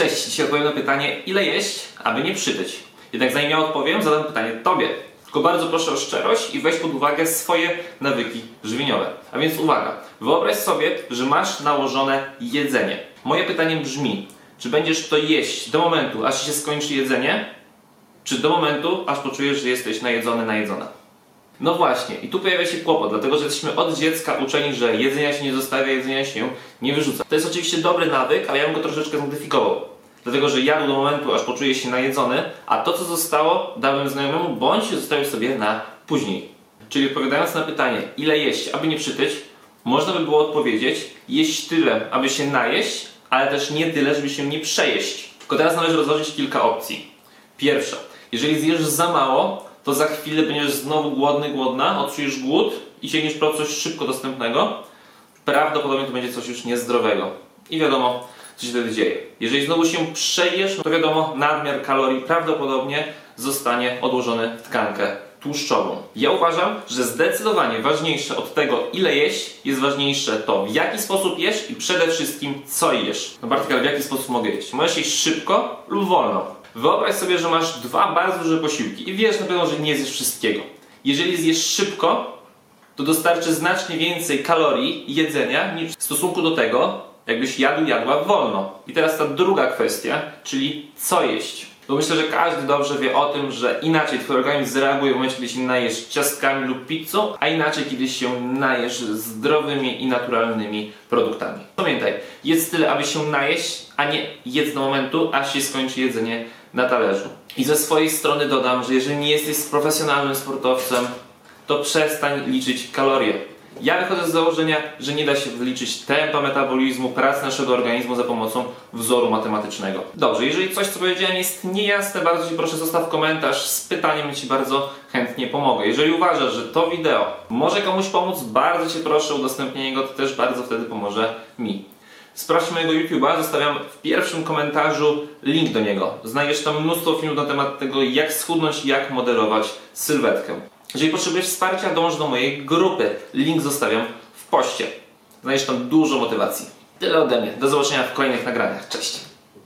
Cześć, dzisiaj odpowiem na pytanie, ile jeść, aby nie przytyć. Jednak zanim ja odpowiem, zadam pytanie Tobie. Tylko bardzo proszę o szczerość i weź pod uwagę swoje nawyki żywieniowe. A więc uwaga, wyobraź sobie, że masz nałożone jedzenie. Moje pytanie brzmi, czy będziesz to jeść do momentu, aż się skończy jedzenie, czy do momentu, aż poczujesz, że jesteś najedzony, najedzona? No właśnie, i tu pojawia się kłopot, dlatego że jesteśmy od dziecka uczeni, że jedzenia się nie zostawia, jedzenia się nie wyrzuca. To jest oczywiście dobry nawyk, ale ja bym go troszeczkę zmodyfikował. Dlatego, że jadł do momentu, aż poczuje się najedzony, a to, co zostało, dałem znajomemu, bądź zostawił sobie na później. Czyli odpowiadając na pytanie, ile jeść, aby nie przytyć, można by było odpowiedzieć, jeść tyle, aby się najeść, ale też nie tyle, żeby się nie przejeść. Tylko teraz należy rozważyć kilka opcji. Pierwsza, jeżeli zjesz za mało, to za chwilę będziesz znowu głodny, głodna, odczujesz głód i sięgniesz po coś szybko dostępnego, prawdopodobnie to będzie coś już niezdrowego. I wiadomo, co się wtedy dzieje. Jeżeli znowu się przejesz, to wiadomo, nadmiar kalorii prawdopodobnie zostanie odłożony w tkankę tłuszczową. Ja uważam, że zdecydowanie ważniejsze od tego, ile jeść, jest ważniejsze to, w jaki sposób jesz i przede wszystkim, co jesz. No Bartek, w jaki sposób mogę jeść? Możesz jeść szybko lub wolno. Wyobraź sobie, że masz dwa bardzo duże posiłki i wiesz na pewno, że nie zjesz wszystkiego. Jeżeli zjesz szybko, to dostarczy znacznie więcej kalorii i jedzenia niż w stosunku do tego, jakbyś jadł, jadła wolno. I teraz ta druga kwestia, czyli co jeść. Bo myślę, że każdy dobrze wie o tym, że inaczej twój organizm zareaguje w momencie, kiedy się najesz ciastkami lub pizzą, a inaczej, kiedy się najesz zdrowymi i naturalnymi produktami. Pamiętaj, jedz tyle, aby się najeść, a nie jedz do momentu, aż się skończy jedzenie na talerzu. I ze swojej strony dodam, że jeżeli nie jesteś profesjonalnym sportowcem, to przestań liczyć kalorie. Ja wychodzę z założenia, że nie da się wyliczyć tempa metabolizmu, pracy naszego organizmu za pomocą wzoru matematycznego. Dobrze, jeżeli coś, co powiedziałem jest niejasne, bardzo Ci proszę zostaw komentarz z pytaniem, Ci bardzo chętnie pomogę. Jeżeli uważasz, że to wideo może komuś pomóc, bardzo Cię proszę udostępnienie go, to też bardzo wtedy pomoże mi. Sprawdź mojego YouTube'a, zostawiam w pierwszym komentarzu link do niego. Znajdziesz tam mnóstwo filmów na temat tego, jak schudnąć jak modelować sylwetkę. Jeżeli potrzebujesz wsparcia, dąż do mojej grupy. Link zostawiam w poście. Znajdziesz tam dużo motywacji. Tyle ode mnie. Do zobaczenia w kolejnych nagraniach. Cześć!